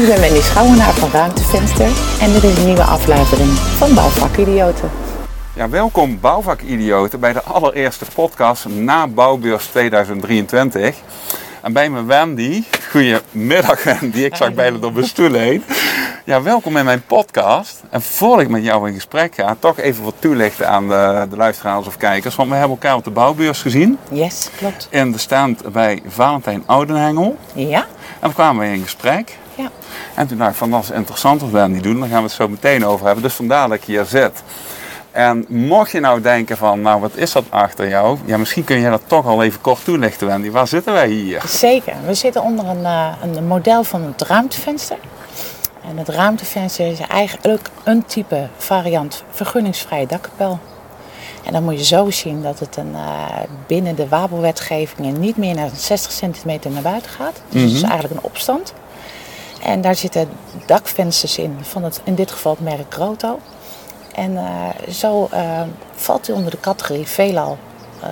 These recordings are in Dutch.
Ik ben Wendy Schouwenaar van Ruimtevenster en dit is een nieuwe aflevering van Bouwvakidioten. Ja, welkom bouwvakidioten bij de allereerste podcast na Bouwbeurs 2023. En bij me Wendy. Goedemiddag Wendy, ik zag bijna door mijn stoel heen. Ja, welkom in mijn podcast. En voor ik met jou in gesprek ga, toch even wat toelichten aan de, de luisteraars of kijkers. Want we hebben elkaar op de bouwbeurs gezien. Yes, klopt. In de stand bij Valentijn Oudenhengel. Ja? En we kwamen in gesprek. Ja. En toen dacht ik van, dat is interessant wat Wendy doen. Daar gaan we het zo meteen over hebben. Dus vandaar dat ik hier zit. En mocht je nou denken van, nou wat is dat achter jou? Ja, misschien kun je dat toch al even kort toelichten, Wendy. Waar zitten wij hier? Zeker. We zitten onder een, uh, een model van het ruimtevenster. En het ruimtevenster is eigenlijk een type variant vergunningsvrije dakkapel. En dan moet je zo zien dat het een, uh, binnen de wabelwetgeving niet meer naar 60 centimeter naar buiten gaat. Dus het is eigenlijk een opstand. En daar zitten dakvensters in, van het, in dit geval het merk Groto. En uh, zo uh, valt hij onder de categorie veelal uh.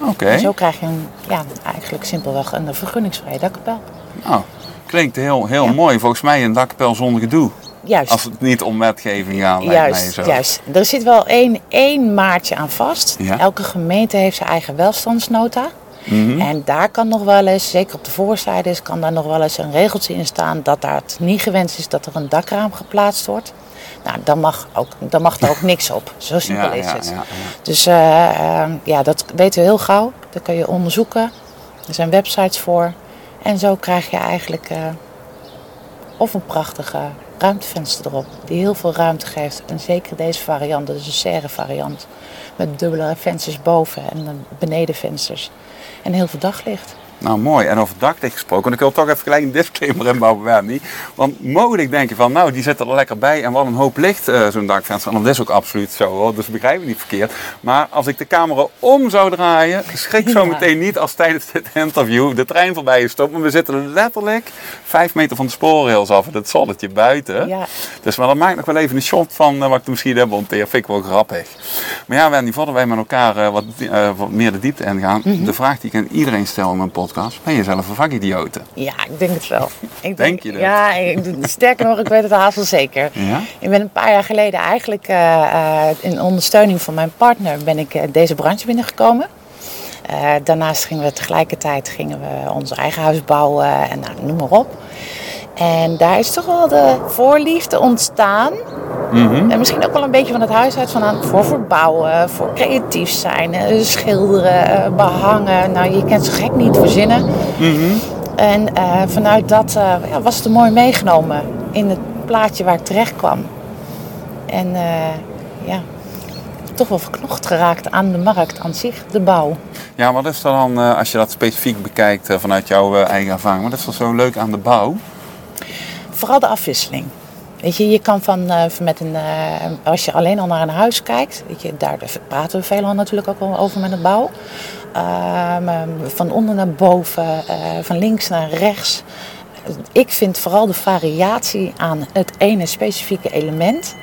Oké. Okay. En zo krijg je een, ja, eigenlijk simpelweg een vergunningsvrije dakkapel. Nou, klinkt heel, heel ja. mooi. Volgens mij een dakkapel zonder gedoe. Juist. Als het niet om wetgeving gaat. Juist, zo. juist. Er zit wel één, één maatje aan vast. Ja. Elke gemeente heeft zijn eigen welstandsnota. Mm -hmm. En daar kan nog wel eens, zeker op de voorzijde, kan daar nog wel eens een regeltje in staan dat daar het niet gewenst is dat er een dakraam geplaatst wordt. Nou, dan mag, ook, dan mag er ook niks op. Zo simpel ja, is ja, het. Ja, dus uh, uh, ja, dat weten we heel gauw. Dat kun je onderzoeken. Er zijn websites voor. En zo krijg je eigenlijk uh, of een prachtige ruimtevenster erop. Die heel veel ruimte geeft. En zeker deze variant, dat is een serre variant. Met dubbele vensters boven en benedenvensters. En heel veel daglicht. Nou, mooi. En over daklicht gesproken. Ik wil toch even gelijk een disclaimer inbouwen, Wendy. Want mogelijk denk je van, nou, die zit er lekker bij en wat een hoop licht, uh, zo'n dakvenster. En dat is ook absoluut zo, hoor. Dus begrijp me niet verkeerd. Maar als ik de camera om zou draaien, schrik zo meteen niet als tijdens dit interview de trein voorbij is stopt. Maar we zitten letterlijk vijf meter van de spoorrails af en het zonnetje buiten. Ja. Dus maar dat maakt nog wel even een shot van uh, wat ik er misschien heb monteerd. Vind ik wel grappig. Maar ja, Wendy, voordat wij met elkaar uh, wat, wat, meer de diepte ingaan. Mhm. De vraag die ik aan iedereen stel in mijn podcast. Ben je zelf een vakidiote? Ja, ik denk het wel. Ik Denk je dat? Ja, ik, sterker nog, ik weet het haast wel zeker. Ja? Ik ben een paar jaar geleden eigenlijk uh, in ondersteuning van mijn partner ben ik uh, deze branche binnengekomen. Uh, daarnaast gingen we tegelijkertijd gingen we ons eigen huis bouwen en nou, noem maar op. En daar is toch wel de voorliefde ontstaan. Mm -hmm. En misschien ook wel een beetje van het huis uit vandaan. Voor verbouwen, voor creatief zijn, eh, schilderen, behangen. Nou, je kent zo gek niet verzinnen. Mm -hmm. En uh, vanuit dat uh, ja, was het mooi meegenomen in het plaatje waar ik terecht kwam. En uh, ja, toch wel verknocht geraakt aan de markt aan zich, de bouw. Ja, wat is er dan, als je dat specifiek bekijkt vanuit jouw eigen ervaring, wat is er zo leuk aan de bouw? Vooral de afwisseling. Weet je, je kan van, uh, met een, uh, als je alleen al naar een huis kijkt, weet je, daar praten we veelal natuurlijk ook wel over met de bouw. Uh, van onder naar boven, van links naar rechts. Ik vind vooral de variatie aan het ene specifieke element,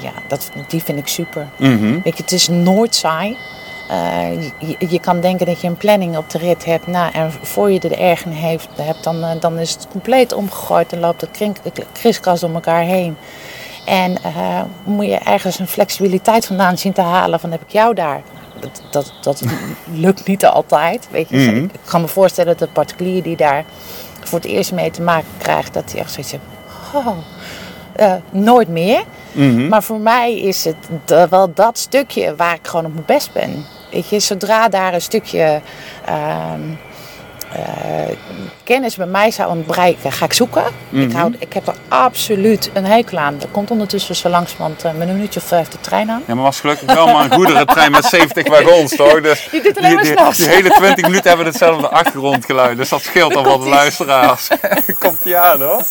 ja, dat, die vind ik super. Mm -hmm. Weet je, het is nooit saai. Uh, je, je, kan denken dat je een planning op de rit hebt. Nou, en voor je er erg in heeft, hebt, dan, uh, dan is het compleet omgegooid en loopt het kriskast door elkaar heen. En uh, moet je ergens een flexibiliteit vandaan zien te halen van heb ik jou daar. Dat, dat, dat lukt niet altijd. Weet je. Mm -hmm. Ik kan me voorstellen dat de particulier die daar voor het eerst mee te maken krijgt, dat hij echt zoiets heeft. Oh, nooit meer. Mm -hmm. Maar voor mij is het wel dat stukje waar ik gewoon op mijn best ben. Weet je, zodra daar een stukje uh, uh, kennis bij mij zou ontbreken, ga ik zoeken. Mhm. Mm -hmm. ik, hou, ik heb er absoluut een hekel aan. Er komt ondertussen zo langzamerhand uh, een minuutje of vijf de trein aan. Ja, maar was gelukkig wel maar een goederentrein met 70 wagons, toch? Dus je doet alleen maar die, die, die hele 20 minuten hebben hetzelfde achtergrondgeluid. Dus dat scheelt al wat de luisteraars. komt die aan, hoor.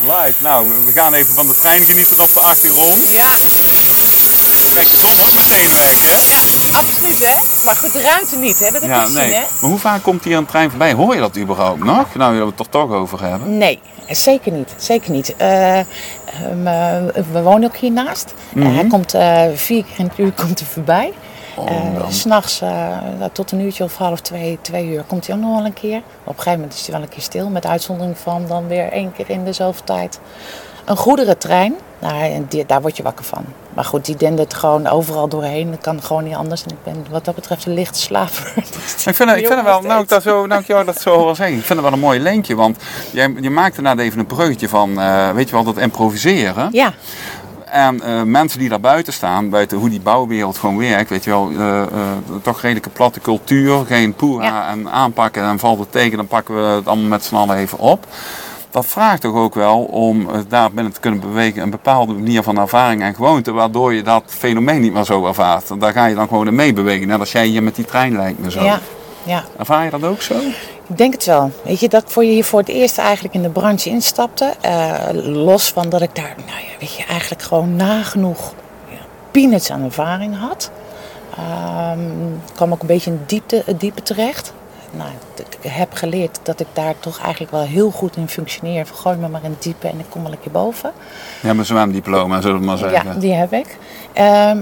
Live. Nou, we gaan even van de trein genieten op de achtergrond. Ja. Kijk, de zon ook meteen weg, hè? Ja, absoluut, hè? Maar goed, de ruimte niet, hè? Dat heb ja, nee. hè? Maar hoe vaak komt hier een trein voorbij? Hoor je dat überhaupt nog? Nou, we het er toch over hebben. Nee, zeker niet. Zeker niet. Uh, um, uh, we wonen ook hiernaast. Mm -hmm. hij komt uh, vier keer in het uur komt hij voorbij. Eh, dan. S'nachts eh, tot een uurtje of half twee, twee uur komt hij ook nog wel een keer. Op een gegeven moment is hij wel een keer stil. Met uitzondering van dan weer één keer in de zoveel tijd. Een goederentrein, nou, die, daar word je wakker van. Maar goed, die dendert gewoon overal doorheen. Dat kan gewoon niet anders. En ik ben wat dat betreft een lichte slaper. Dus Ik vind, het, ik vind het wel, nou ik, dat zo, nou ik jou dat zo zeggen, ik vind het wel een mooi linkje. Want jij, je maakte net even een bruggetje van, eh, weet je wel, dat improviseren. Ja, En eh, mensen die daar buiten staan, buiten hoe die bouwwereld gewoon werkt, weet je wel, eh, toch redelijke platte cultuur, geen poeha Ja. en aanpakken en valt het tegen, dan pakken we het allemaal met z'n allen even op. Dat vraagt toch ook wel om eh, daar binnen te kunnen bewegen een bepaalde manier van ervaring en gewoonte, waardoor je dat fenomeen niet meer zo ervaart. Daar ga je dan gewoon in meebewegen, net als jij hier met die trein lijkt me zo. ja, ja. Ervaar je dat ook zo? Ik denk het wel. Weet je, dat voor je hier voor het eerst eigenlijk in de branche instapte. eh, los van dat ik daar, nou ja, weet je, eigenlijk gewoon nagenoeg peanuts aan ervaring had. Ehm, kwam ook een beetje in diepte, het diepe terecht. Nou, ik heb geleerd dat ik daar toch eigenlijk wel heel goed in functioneer. Gooi me maar in het diepe en ik kom wel een keer boven. Je hebt een zwemdiploma, zullen we maar zeggen. Ja, die heb ik. Ehm,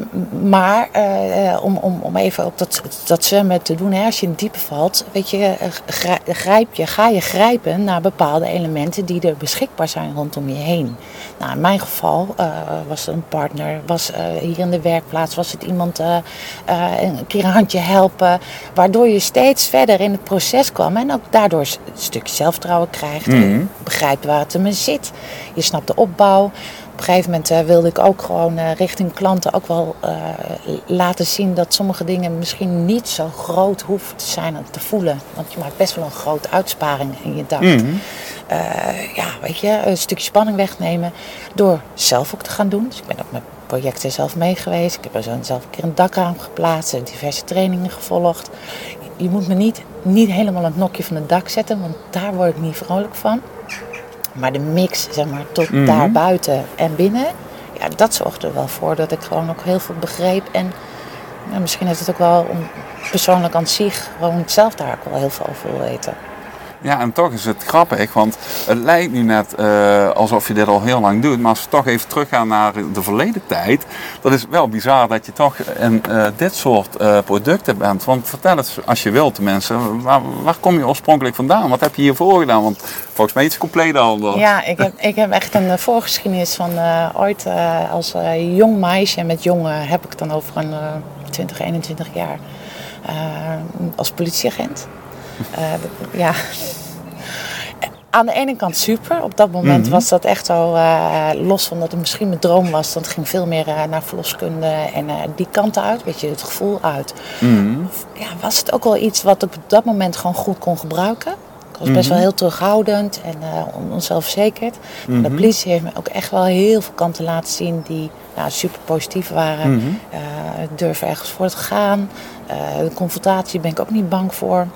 maar eh, om, om, om even op dat, dat zwemmen te doen, hè, als je in het diepe valt, weet je, eh, grij- grijp je, ga je grijpen naar bepaalde elementen die er beschikbaar zijn rondom je heen. Nou, in mijn geval eh, was het een partner, was eh, hier in de werkplaats, was het iemand een keer een handje helpen, waardoor je steeds verder in het proces kwam en ook daardoor een stukje zelfvertrouwen krijgt. Je begrijpt waar het me zit. Je snapt de opbouw. Op een gegeven moment eh, wilde ik ook gewoon eh, richting klanten ook wel eh, laten zien dat sommige dingen misschien niet zo groot hoeven te zijn en te voelen. Want je maakt best wel een grote uitsparing in je dak. Eh, ja, weet je, een stukje spanning wegnemen door zelf ook te gaan doen. Dus ik ben ook met projecten zelf mee geweest. Ik heb er zo zelf een keer een dakraam geplaatst en diverse trainingen gevolgd. Je moet me niet, niet helemaal het nokje van het dak zetten, want daar word ik niet vrolijk van. Maar de mix, zeg maar, tot Mhm. daar buiten en binnen, ja, dat zorgt er wel voor dat ik gewoon ook heel veel begreep. En ja, misschien is het ook wel om persoonlijk aan zich gewoon zelf daar ook wel heel veel over wil weten. Ja, en toch is het grappig, want het lijkt nu net eh, alsof je dit al heel lang doet. Maar als we toch even teruggaan naar de verleden tijd, dat is wel bizar dat je toch in eh, dit soort eh, producten bent. Want vertel het als je wilt, mensen, waar, kom je oorspronkelijk vandaan? Wat heb je hiervoor gedaan? Want volgens mij is compleet anders. Ja, ik heb, ik heb echt een voorgeschiedenis van ooit als jong meisje. En met jong eh, heb ik dan over een eh 20, 21 jaar. als politieagent. Eh, ja. Aan de ene kant super. Op dat moment was dat echt zo, eh, los van dat het misschien mijn droom was. Dat ging veel meer eh, naar verloskunde en die kant uit. Weet je, het gevoel uit. Ja, was het ook wel iets wat ik op dat moment gewoon goed kon gebruiken. Ik was best wel heel terughoudend en on- onzelfverzekerd. De politie heeft me ook echt wel heel veel kanten laten zien die nou, super positief waren. Ik durf ergens voor te gaan. De confrontatie ben ik ook niet bang voor.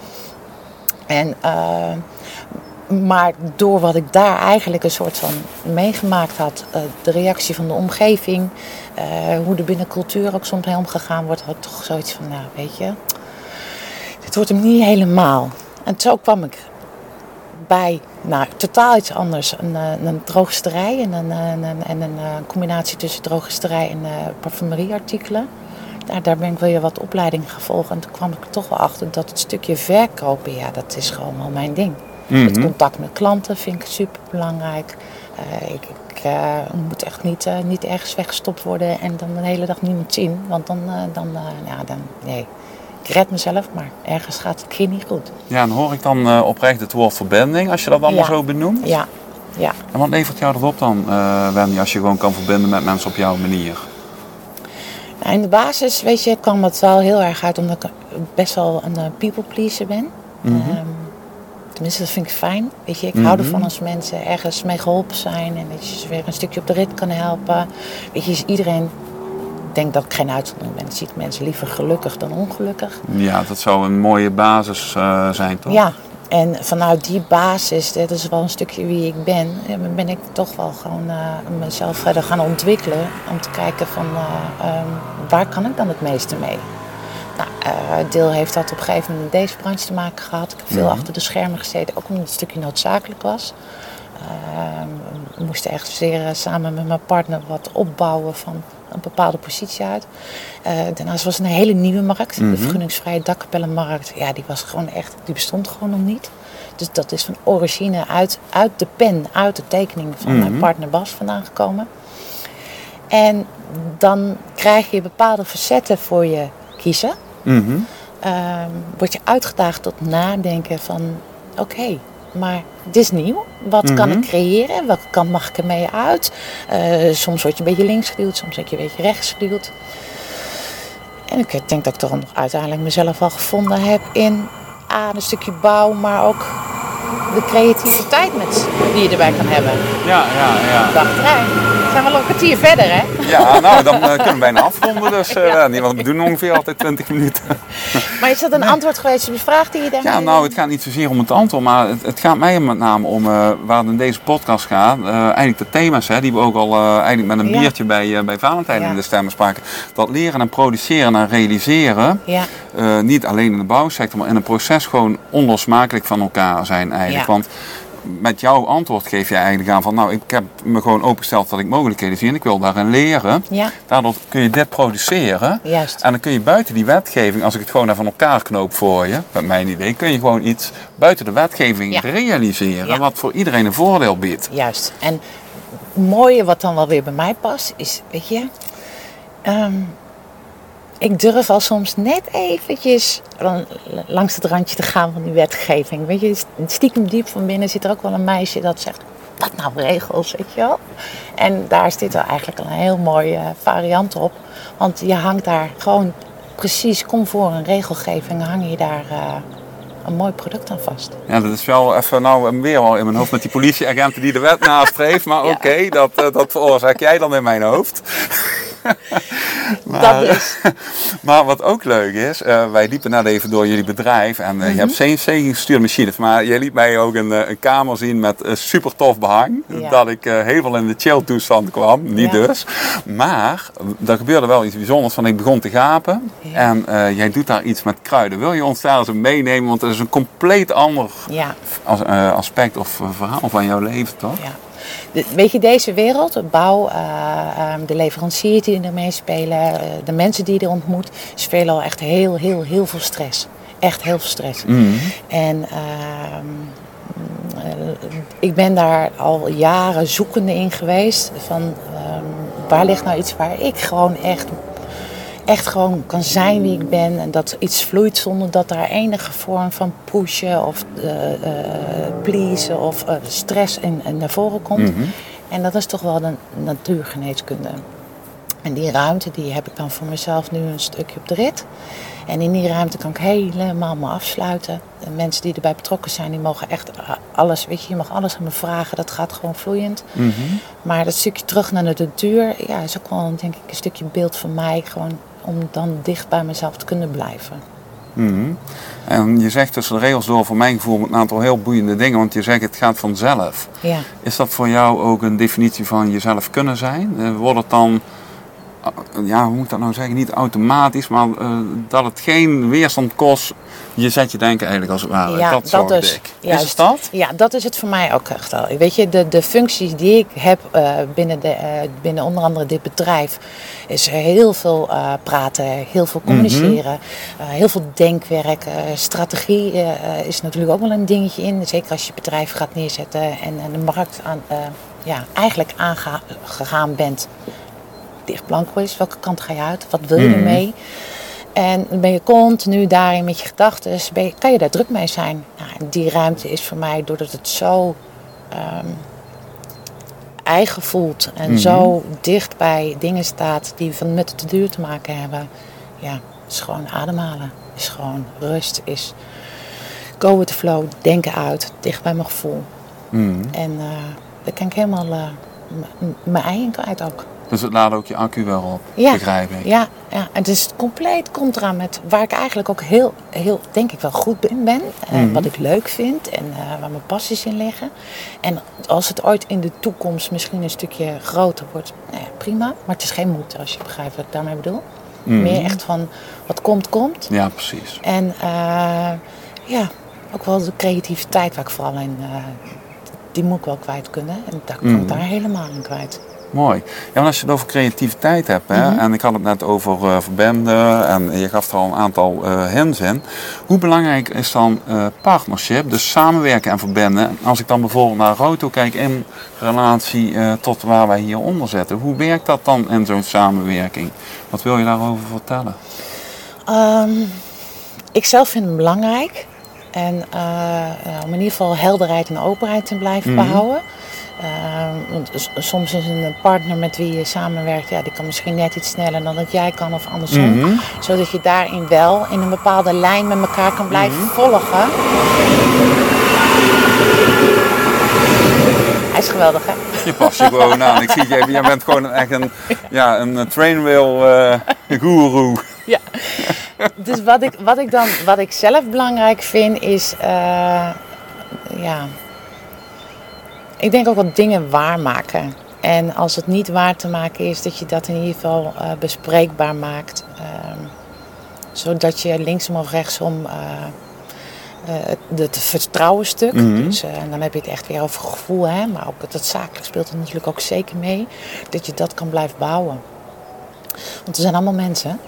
En, eh, maar door wat ik daar eigenlijk een soort van meegemaakt had, eh, de reactie van de omgeving, eh, hoe er binnen cultuur ook soms mee omgegaan wordt, had ik toch zoiets van, nou weet je, dit wordt hem niet helemaal. En zo kwam ik bij, nou, totaal iets anders. Een, een drogisterij en een, een, en een combinatie tussen drogisterij en parfumerieartikelen. Daar, daar ben ik weer wat opleidingen gevolgd. En toen kwam ik er toch wel achter dat het stukje verkopen, ja, dat is gewoon wel mijn ding. Het contact met klanten vind ik super belangrijk. ik ik eh, moet echt niet, eh, niet ergens weggestopt worden en dan de hele dag niemand zien. Want dan, eh, dan, eh, ja, dan nee. Ik red mezelf, maar ergens gaat het keer niet goed. Ja, en hoor ik dan eh, oprecht het woord verbinding, als je dat allemaal Ja. zo benoemt? Ja, ja. En wat levert jou dat op dan, eh Wendy, als je gewoon kan verbinden met mensen op jouw manier? In de basis, weet je, kwam het wel heel erg uit omdat ik best wel een eh, people pleaser ben. Ehm, tenminste, dat vind ik fijn. Weet je, ik hou ervan als mensen ergens mee geholpen zijn en dat je ze weer een stukje op de rit kan helpen. Weet je, is iedereen denkt dat ik geen uitzondering ben. Ziet mensen liever gelukkig dan ongelukkig. Ja, dat zou een mooie basis eh, zijn, toch? Ja, en vanuit die basis, dat is wel een stukje wie ik ben, ben ik toch wel gewoon eh, mezelf verder gaan ontwikkelen. Om te kijken van eh, ehm, waar kan ik dan het meeste mee? Nou, eh, deel heeft dat op een gegeven moment in deze branche te maken gehad. Ik heb veel achter de schermen gezeten, ook omdat het een stukje noodzakelijk was. Ehm, we moesten echt zeer samen met mijn partner wat opbouwen van een bepaalde positie uit. Eh, daarnaast was het een hele nieuwe markt. Mhm. De vergunningsvrije dakkapellenmarkt. Ja, die was gewoon echt, die bestond gewoon nog niet. Dus dat is van origine uit, uit de pen, uit de tekening van mijn Mhm. partner Bas vandaan gekomen. En dan krijg je bepaalde facetten voor je kiezen. Mhm. Ehm, word je uitgedaagd tot nadenken van... Oké, maar dit is nieuw. Wat kan Mhm. ik creëren? Welke kant mag ik ermee uit? Eh, soms word je een beetje links geduwd, soms word je een beetje rechts geduwd. En ik denk dat ik toch nog uiteindelijk mezelf wel gevonden heb in... A, een stukje bouw, maar ook de creativiteit met, die je erbij kan hebben. Ja, ja, ja. Dacht, zijn wel een kwartier verder, hè? Ja, nou, dan eh, kunnen we bijna afronden. Dus eh, niet, want we doen ongeveer altijd 20 minuten. Maar is dat een antwoord geweest op de vraag die je daarmee... Ja, nou, het gaat niet zozeer om het antwoord, maar het, het gaat mij met name om eh, waar het in deze podcast gaat. eigenlijk de thema's hè, die we ook al eigenlijk met een Ja. biertje bij, bij Valentijn Ja. in de stemmen spraken. Dat leren en produceren en realiseren, Ja, niet alleen in de bouwsector, maar in een proces gewoon onlosmakelijk van elkaar zijn eigenlijk. Ja. Want met jouw antwoord geef je eigenlijk aan van, nou, ik heb me gewoon opengesteld dat ik mogelijkheden zie en ik wil daarin leren. ja, Daardoor kun je dit produceren. juist. En dan kun je buiten die wetgeving, als ik het gewoon even van elkaar knoop voor je, met mijn idee, kun je gewoon iets buiten de wetgeving Ja. realiseren. Ja. Wat voor iedereen een voordeel biedt. Juist. En het mooie wat dan wel weer bij mij past, is, weet je, ehm, ik durf al soms net eventjes lan- langs het randje te gaan van die wetgeving. Weet je, stiekem diep van binnen zit er ook wel een meisje dat zegt, wat nou regels, weet je wel. En daar zit er eigenlijk een heel mooie variant op. Want je hangt daar gewoon precies comfort en regelgeving, hang je daar eh, een mooi product aan vast. Ja, dat is wel even nou weer wel in mijn hoofd met die politieagenten die de wet nastreeft. Maar oké, dat, eh, dat veroorzaak jij dan in mijn hoofd. Dat is. Maar wat ook leuk is, eh, wij liepen net even door jullie bedrijf en Mhm. eh, je hebt CNC gestuurde machines. Maar jij liet mij ook een, eh, een kamer zien met super tof behang. Ja. Dat ik eh, helemaal in de chill toestand kwam, niet Ja. dus. Maar er gebeurde wel iets bijzonders, van ik begon te gapen. Ja. En jij doet daar iets met kruiden. Wil je ons daar eens meenemen? Want het is een compleet ander as- aspect of verhaal van jouw leven, toch? Ja. Weet je, deze wereld, de bouw, eh, ehm, de leveranciers die ermee spelen, eh, de mensen die je er ontmoet, is veelal echt heel, heel, heel veel stress. Echt heel veel stress. Mhm. En ehm, eh, ik ben daar al jaren zoekende in geweest. Van ehm, waar ligt nou iets waar ik gewoon echt, echt gewoon kan zijn wie ik ben. En dat iets vloeit zonder dat daar enige vorm van pushen of eh, eh, pleasen of eh, stress in, in naar voren komt. Mhm. En dat is toch wel de natuurgeneeskunde. En die ruimte die heb ik dan voor mezelf nu een stukje op de rit. En in die ruimte kan ik helemaal me afsluiten. De mensen die erbij betrokken zijn, die mogen echt alles, weet je, je mag alles aan me vragen. Dat gaat gewoon vloeiend. Mhm. Maar dat stukje terug naar de natuur, ja, is ook wel denk ik een stukje beeld van mij. Gewoon om dan dicht bij mezelf te kunnen blijven. Mhm. En je zegt tussen de regels door voor mijn gevoel een aantal heel boeiende dingen, want je zegt het gaat vanzelf. Ja, Is dat voor jou ook een definitie van jezelf kunnen zijn? Eh, Wordt het dan, ja, hoe moet ik dat nou zeggen, niet automatisch, maar eh, dat het geen weerstand kost, je zet je denken eigenlijk als het ware. ja dat dus. Is het dat? Ja, dat is het voor mij ook echt al. Weet je, de, de functies die ik heb eh, binnen, de, eh, binnen onder andere dit bedrijf, is heel veel eh, praten, heel veel communiceren, eh, heel veel denkwerk. eh, strategie eh, eh, is natuurlijk ook wel een dingetje in. Zeker als je bedrijf gaat neerzetten en, en de markt aan, eh, ja, eigenlijk aangegaan bent. Dicht blanco is, welke kant ga je uit? Wat wil je Mhm. ermee? En dan ben je continu daarin met je gedachten, kan je daar druk mee zijn. Nou, en die ruimte is voor mij, doordat het zo ehm, eigen voelt en Mhm. zo dicht bij dingen staat die van met de duur te maken hebben. Ja, is gewoon ademhalen. Is gewoon rust. Is go with the flow. Denken uit. Dicht bij mijn gevoel. Mhm. En eh daar kan ik helemaal eh, mijn ei in kwijt ook. Dus het laat ook je accu wel op, Ja. begrijp ik. Ja, ja, en het is compleet contra met waar ik eigenlijk ook heel, heel denk ik wel goed in ben. En Mhm. wat ik leuk vind en eh, waar mijn passies in liggen. En als het ooit in de toekomst misschien een stukje groter wordt, nou ja, prima. Maar het is geen moed, als je begrijpt wat ik daarmee bedoel. Mhm. Meer echt van wat komt, komt. Ja, precies. En eh, ja, ook wel de creativiteit waar ik vooral in, eh, die moet ik wel kwijt kunnen. En daar Mhm. ik daar helemaal in kwijt. Mooi. Ja, want als je het over creativiteit hebt, hè, Mhm. en ik had het net over eh, verbanden en je gaf er al een aantal eh hints in. Hoe belangrijk is dan eh, partnership, dus samenwerken en verbinden? Als ik dan bijvoorbeeld naar Roto kijk in relatie tot waar wij hieronder zitten, hoe werkt dat dan in zo'n samenwerking? Wat wil je daarover vertellen? Ehm, ik zelf vind het belangrijk. En eh, om in ieder geval helderheid en openheid te blijven Mhm. behouden. Want soms is een partner met wie je samenwerkt, ja, die kan misschien net iets sneller dan dat jij kan of andersom. Mhm. Zodat je daarin wel in een bepaalde lijn met elkaar kan blijven Mhm. volgen. Hij is geweldig, hè? Je past je gewoon aan. Ik zie je, jij bent gewoon echt een, ja, een trainwheel eh guru. Ja. Dus wat ik, wat ik dan, wat ik zelf belangrijk vind, is, eh, ja, ik denk ook wat dingen waarmaken. En als het niet waar te maken is, dat je dat in ieder geval eh, bespreekbaar maakt. Ehm, zodat je linksom of rechtsom eh, eh, het, het vertrouwenstuk, Mhm. dus, en dan heb je het echt weer over gevoel, hè, maar ook het zakelijk speelt er natuurlijk ook zeker mee, dat je dat kan blijven bouwen. Want we zijn allemaal mensen.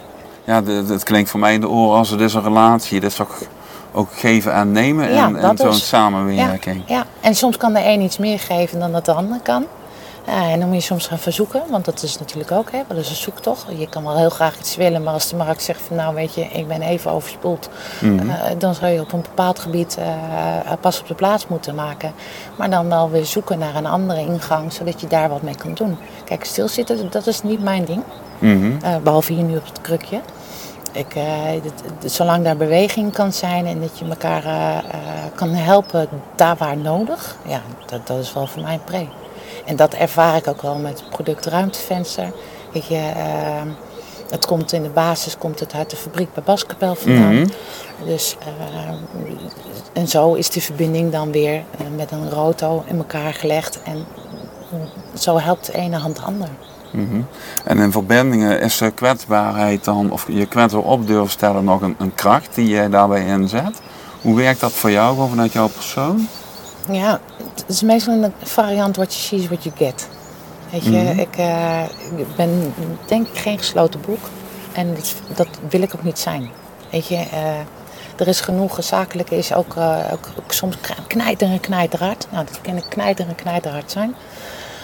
Ja, het klinkt voor mij in de oren als het is een relatie. Dat is toch ook geven en nemen Ja, dat zo'n samenwerking. Ja, en soms kan de een iets meer geven dan dat de ander kan. Ja, en dan moet je soms gaan verzoeken, want dat is natuurlijk ook, hè, dat is een zoektocht. Je kan wel heel graag iets willen, maar als de markt zegt van nou weet je, ik ben even overspoeld. Mhm. eh, dan zou je op een bepaald gebied eh, pas op de plaats moeten maken. Maar dan wel weer zoeken naar een andere ingang, zodat je daar wat mee kan doen. Kijk, stilzitten, dat is niet mijn ding. Mhm. Eh, behalve hier nu op het krukje. Ik, eh, dit- zolang daar beweging kan zijn en dat je elkaar eh, eh, kan helpen daar waar nodig, ja, dat, dat is wel voor mij een pre. En dat ervaar ik ook wel met het product Ruimtevenster. Weet je, het komt in de basis komt het uit de fabriek bij Baskapel vandaan. Mhm. Dus, en zo is die verbinding dan weer met een roto in elkaar gelegd. En zo helpt de ene hand de ander. Mhm. En in verbindingen is de kwetsbaarheid dan, of je kwetsbaar op durven stellen, nog een, een kracht die jij daarbij inzet? Hoe werkt dat voor jou, gewoon vanuit jouw persoon? Ja, het is meestal een variant what you see is what you get. Weet je, Mhm. ik, eh, ik ben denk ik geen gesloten boek. En dat, dat wil ik ook niet zijn. Weet je, eh, er is genoeg. Zakelijk is ook, eh, ook, ook soms knijter en knijterhard. Nou, dat kan knijter en knijterhard zijn.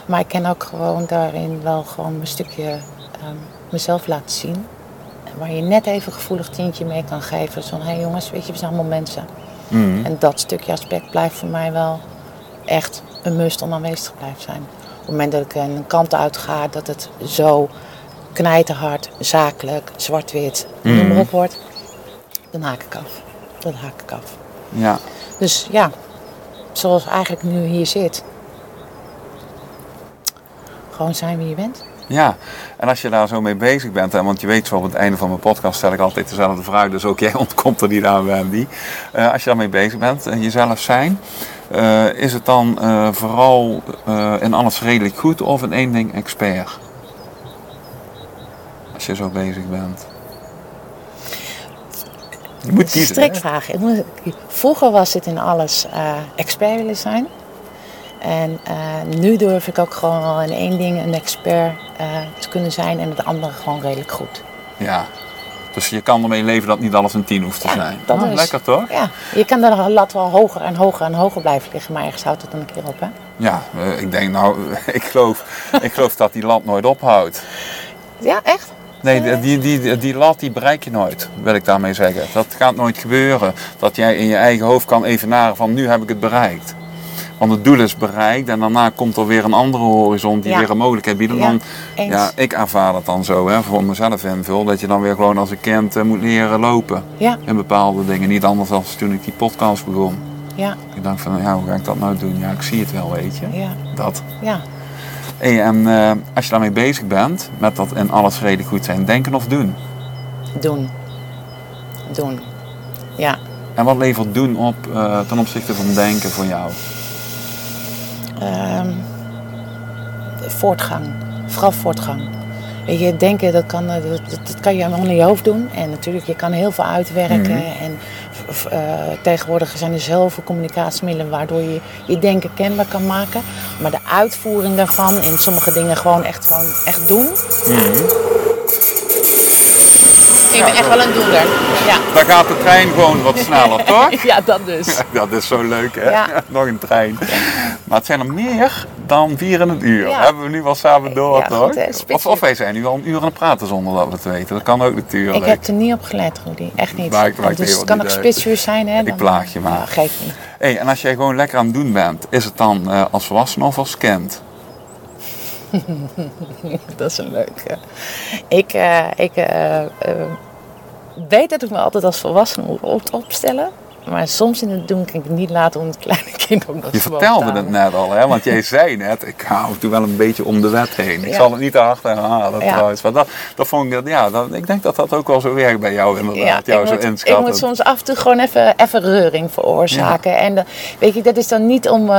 Maar ik kan ook gewoon daarin wel gewoon een stukje ehm, mezelf laten zien. Waar je net even een gevoelig tientje mee kan geven. Zo van, hé hey jongens, weet je, we zijn allemaal mensen. Mhm. En dat stukje aspect blijft voor mij wel echt een must om aanwezig te blijven zijn. Op het moment dat ik een kant uit ga, dat het zo knijterhard, zakelijk, zwart-wit, noem maar Mhm. op wordt, dan haak ik af. Dan haak ik af. Ja. Dus ja, zoals eigenlijk nu hier zit. Gewoon zijn wie je bent. Ja, en als je daar zo mee bezig bent, hè, want je weet zo op het einde van mijn podcast stel ik altijd dezelfde vraag, dus ook jij ontkomt er niet aan, Wendy. Eh, als je daarmee bezig bent, en jezelf zijn, eh, is het dan eh, vooral eh, in alles redelijk goed of in één ding expert? Als je zo bezig bent. Je moet kiezen. Strikvraag. Vroeger was het in alles eh, expert willen zijn. En eh, nu durf ik ook gewoon al in één ding een expert eh, te kunnen zijn en het andere gewoon redelijk goed. Ja. Dus je kan ermee leven dat niet alles een tien hoeft te Ja, zijn. dat Nou, is- Lekker toch? Ja, je kan de lat wel hoger en hoger en hoger blijven liggen, maar ergens houdt het dan een keer op, hè? Ja, eh, ik denk nou, ik geloof, ik geloof dat die lat nooit ophoudt. Ja, echt? Nee, die, die, die, die lat die bereik je nooit, wil ik daarmee zeggen. Dat gaat nooit gebeuren. Dat jij in je eigen hoofd kan evenaren van nu heb ik het bereikt. Want het doel is bereikt en daarna komt er weer een andere horizon die Ja. weer een mogelijkheid biedt. En Ja, dan, eens. ja, ik ervaar het dan zo, hè, voor mezelf invul, dat je dan weer gewoon als een kind eh, moet leren lopen. Ja, In bepaalde dingen. Niet anders dan toen ik die podcast begon. ja, Ik dacht van, ja, hoe ga ik dat nou doen? Ja, ik zie het wel, weet je. ja, Dat. ja. Hey, en eh, als je daarmee bezig bent, met dat in alles redelijk goed zijn, denken of doen? Doen. Doen. Ja. En wat levert doen op eh, ten opzichte van denken voor jou? Ehm, voortgang. Vooral voortgang. Weet je, denken, dat kan, eh, dat, dat- kan je onder je hoofd doen. En natuurlijk, je kan heel veel uitwerken Mhm. en eh, tegenwoordig zijn er zoveel communicatiemiddelen waardoor je je denken kenbaar kan maken. Maar de uitvoering daarvan en sommige dingen gewoon echt, gewoon echt doen. Ik ben echt wel een doener. Ja, Dan gaat de trein gewoon wat sneller, toch? ja dat dus. Dat is zo leuk, hè? Ja. Nog een trein. Maar het zijn er meer dan vier in het uur. Ja. Hebben we nu wel samen door, Ja, toch? goed, of, of wij zijn nu al een uur aan het praten zonder dat we het weten. Dat kan ook natuurlijk. Ik heb er niet op gelet, Rudy. Echt niet. Dus het kan ook spitsuur zijn, hè? Ik plaag je maar. Ja, geeft niet. Hey, en als jij gewoon lekker aan het doen bent, is het dan eh, als volwassene of als kind? Dat is een leuke. Ik, eh, ik eh, eh, weet dat ik me altijd als volwassene moet op- opstellen. Maar soms in het doen kan ik het niet laten om het kleine kind ook nog Je te vertelde het net al, hè? want jij zei net, ik hou toen wel een beetje om de wet heen. Ik Ja. zal het niet herhalen Ja. trouwens. Maar dat, dat vond ik, dat, ja, dat, ik denk dat dat ook wel zo werkt bij jou inderdaad. Ja, jou zo moet, ik moet soms af en toe gewoon even, even reuring veroorzaken. En weet je, dat is dan niet om,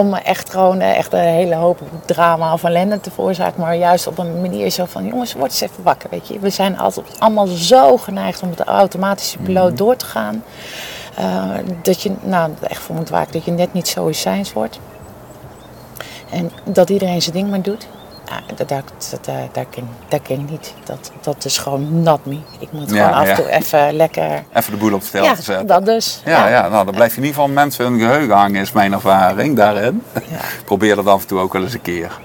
om echt gewoon eh, echt een hele hoop drama of ellende te veroorzaken. Maar juist op een manier zo van, jongens, word eens even wakker. Weet je. We zijn altijd allemaal zo geneigd om met de automatische piloot Mhm. door te gaan. eh, dat je, nou, echt voor moet waken, dat je net niet stoïcijns wordt. En dat iedereen zijn ding maar doet. Ja, dat, dat, dat, ken ik niet. Dat, dat is gewoon not me. Ik moet gewoon af en toe even lekker... Even de boel op stel Ja, te zetten. dat dus. Ja, ja. nou dan blijf je in ieder geval mensen hun geheugen hangen, is mijn ervaring daarin. Probeer dat af en toe ook wel eens een keer.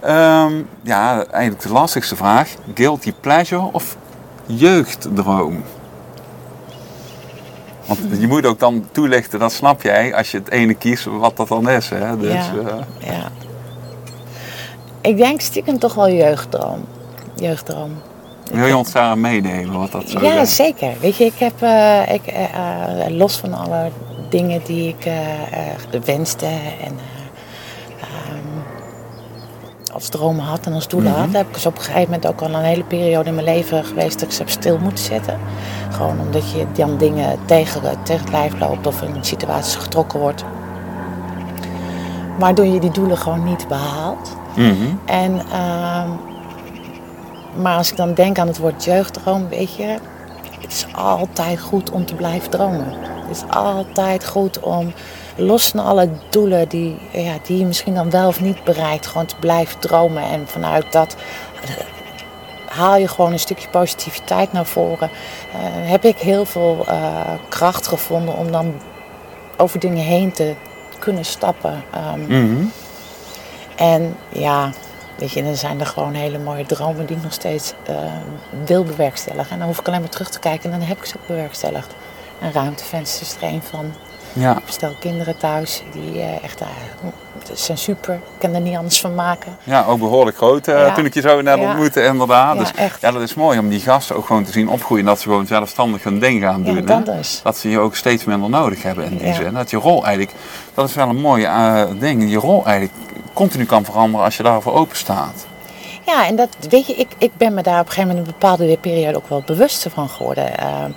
Ja. Ehm, ja, eigenlijk de lastigste vraag. Guilty pleasure of jeugddroom? Want je moet ook dan toelichten, dat snap jij, als je het ene kiest, wat dat dan is. Hè? Dus, ja. eh, ja. Ik denk stiekem toch wel jeugddroom. Jeugddroom. wil je ons daar meenemen, wat dat zo Ja, zeker. Weet je, ik heb eh, ik, eh, eh, los van alle dingen die ik eh, wenste en eh, ehm, als dromen had en als doelen had, heb ik dus op een gegeven moment ook al een hele periode in mijn leven geweest dat ik ze heb stil moeten zetten. Gewoon omdat je dan dingen tegen, tegen het lijf loopt of in situaties getrokken wordt. Waardoor je die doelen gewoon niet behaalt. Mhm. En, ehm, maar als ik dan denk aan het woord jeugddroom, weet je, het is altijd goed om te blijven dromen. Het is altijd goed om, los van alle doelen die, ja, die je misschien dan wel of niet bereikt, gewoon te blijven dromen. En vanuit dat eh, haal je gewoon een stukje positiviteit naar voren. Eh, heb ik heel veel eh, kracht gevonden om dan over dingen heen te kunnen stappen. Mhm. En ja, weet je, dan zijn er gewoon hele mooie dromen die ik nog steeds eh, wil bewerkstelligen. En dan hoef ik alleen maar terug te kijken en dan heb ik ze ook bewerkstelligd. En ruimtevensters is er een van. Ja. Ik stel kinderen thuis, die eh, echt, ze zijn super. Ik kan er niet anders van maken. ja, ook behoorlijk groot Ja. toen ik je zo net Ja. ontmoette, inderdaad. Ja, dus echt. ja, dat is mooi om die gasten ook gewoon te zien opgroeien. Dat ze gewoon zelfstandig hun ding gaan doen. dat dus. Dat ze je ook steeds minder nodig hebben in die zin. Dat je rol eigenlijk, dat is wel een mooi ding. Je rol eigenlijk continu kan veranderen als je daarvoor open staat. Ja, en dat weet je, ik, ik ben me daar op een gegeven moment een bepaalde periode ook wel bewust van geworden. Ehm,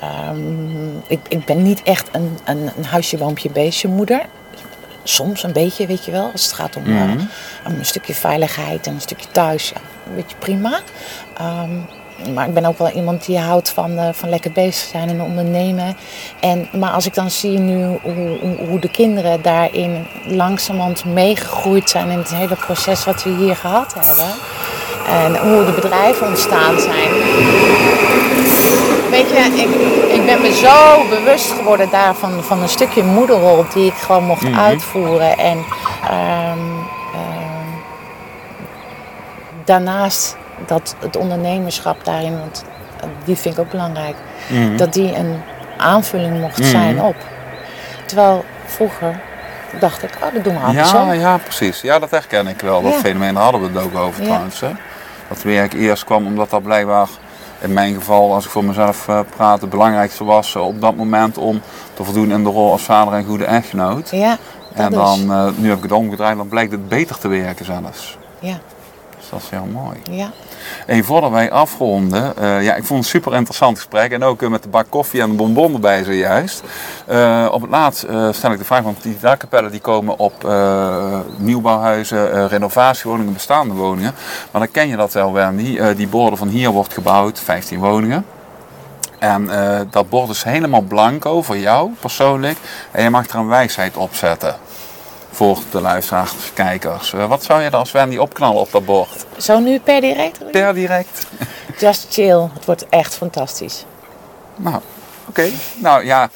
ehm, ik, ik ben niet echt een, een, een huisje, woompje, beestje moeder. Soms een beetje, weet je wel. Als het gaat om, eh, Mhm. om een stukje veiligheid en een stukje thuis, ja, weet je, prima. Ehm, maar ik ben ook wel iemand die houdt van, eh, van lekker bezig zijn en ondernemen. En, maar als ik dan zie nu hoe, hoe, hoe de kinderen daarin langzamerhand meegegroeid zijn in het hele proces wat we hier gehad hebben. En hoe de bedrijven ontstaan zijn. Weet je, ik, ik ben me zo bewust geworden daarvan van een stukje moederrol die ik gewoon mocht uitvoeren. En ehm, ehm, daarnaast dat het ondernemerschap daarin, want die vind ik ook belangrijk, dat die een aanvulling mocht zijn op. Terwijl vroeger dacht ik, oh, dat doen we andersom. Ja, ja, precies. Ja, dat herken ik wel. Dat Ja. fenomeen hadden we het ook over Ja. trouwens. Hè? Dat werk eerst kwam omdat dat blijkbaar, in mijn geval, als ik voor mezelf eh, praat, het belangrijkste was op dat moment om te voldoen in de rol als vader en goede echtgenoot. Ja, dat en dan, eh, nu heb ik het omgedraaid, dan blijkt het beter te werken zelfs. Ja, dat is heel mooi. ja. En voordat wij afronden, eh, ja, ik vond het een super interessant gesprek. En ook eh, met de bak koffie en de bonbon erbij zojuist. Eh, op het laatst stel ik de vraag, want die dakkapellen die komen op nieuwbouwhuizen, renovatiewoningen, bestaande woningen. Maar dan ken je dat wel, Wendy. Die borden van hier wordt gebouwd, 15 woningen. En dat bord is helemaal blanco voor jou persoonlijk. En je mag er een wijsheid op zetten. Voor de luisteraars, kijkers. Eh, wat zou je dan als Wendy opknallen op dat bord? Zo nu per direct? Per direct. Just chill. Het wordt echt fantastisch. Nou, oké. Nou ja,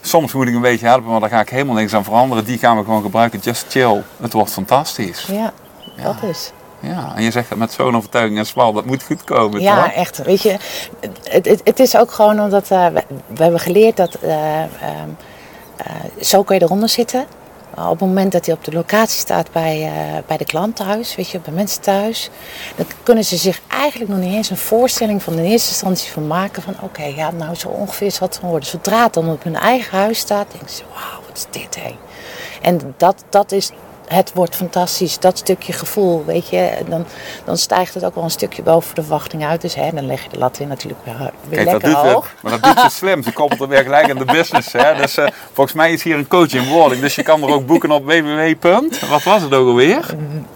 soms moet ik een beetje helpen, maar daar ga ik helemaal niks aan veranderen. Die gaan we gewoon gebruiken. Just chill. Het wordt fantastisch. Ja, dat is. Ja, en je zegt het met zo'n overtuiging en swal, dat moet goed komen, Ja, toch? echt. Weet je, het, het, het is ook gewoon omdat eh, we, we hebben geleerd dat eh, ehm, eh, zo kun je eronder zitten. Op het moment dat hij op de locatie staat bij, eh, bij de klant thuis, weet je, bij mensen thuis, dan kunnen ze zich eigenlijk nog niet eens een voorstelling van in eerste instantie van maken van oké, ja, nou zo ongeveer zal het van worden. Zodra het dan op hun eigen huis staat, denken ze, wauw, wat is dit hé. En dat, dat is, het wordt fantastisch, dat stukje gevoel, weet je. Dan, dan stijgt het ook wel een stukje boven de verwachting uit. Dus hè, dan leg je de lat weer natuurlijk weer, weer Kijk, dat lekker doet hoog. maar dat doet ze slim. Ze koppelt er weer gelijk aan de business. Hè? Dus eh, volgens mij is hier een coach in wording. Dus je kan er ook boeken op www. Wat was het ook alweer?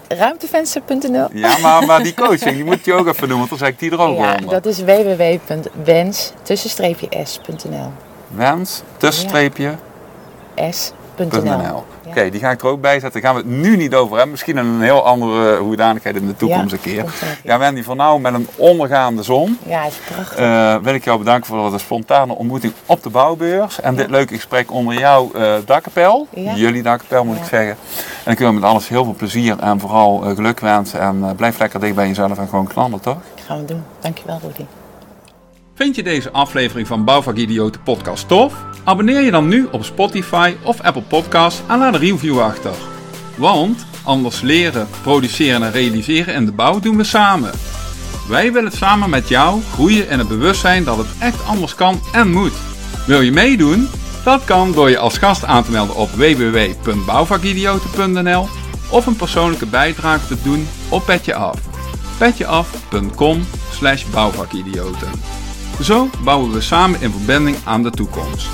Ruimtevenster.nl Ja, maar, maar die coaching, die moet je ook even noemen, want dan zeg ik die er ook Ja, onder. dat is www.wens-s.nl Wens, Oké, die ga ik er ook bij zetten. Daar gaan we het nu niet over hebben. Misschien in een heel andere hoedanigheid in de toekomst Ja, een keer. er. Ja, Wendy, voor nou met een ondergaande zon. Ja, is prachtig. eh, wil ik jou bedanken voor de spontane ontmoeting op de bouwbeurs. En dit leuke gesprek onder jouw eh dakkapel. Ja. Jullie dakkapel moet Ja. ik zeggen. En ik wil met alles heel veel plezier en vooral eh, geluk wensen. En blijf lekker dicht bij jezelf en gewoon knallen, toch? gaan we doen. Dankjewel, Rudy. Vind je deze aflevering van Bouwvakidioten podcast tof? Abonneer je dan nu op Spotify of Apple Podcasts en laat een review achter. Want anders leren, produceren en realiseren in de bouw doen we samen. Wij willen samen met jou groeien in het bewustzijn dat het echt anders kan en moet. Wil je meedoen? Dat kan door je als gast aan te melden op www.bouwvakidioten.nl of een persoonlijke bijdrage te doen op Petje Af. petjeaf.com slash bouwvakidioten. Zo bouwen we samen in verbinding aan de toekomst.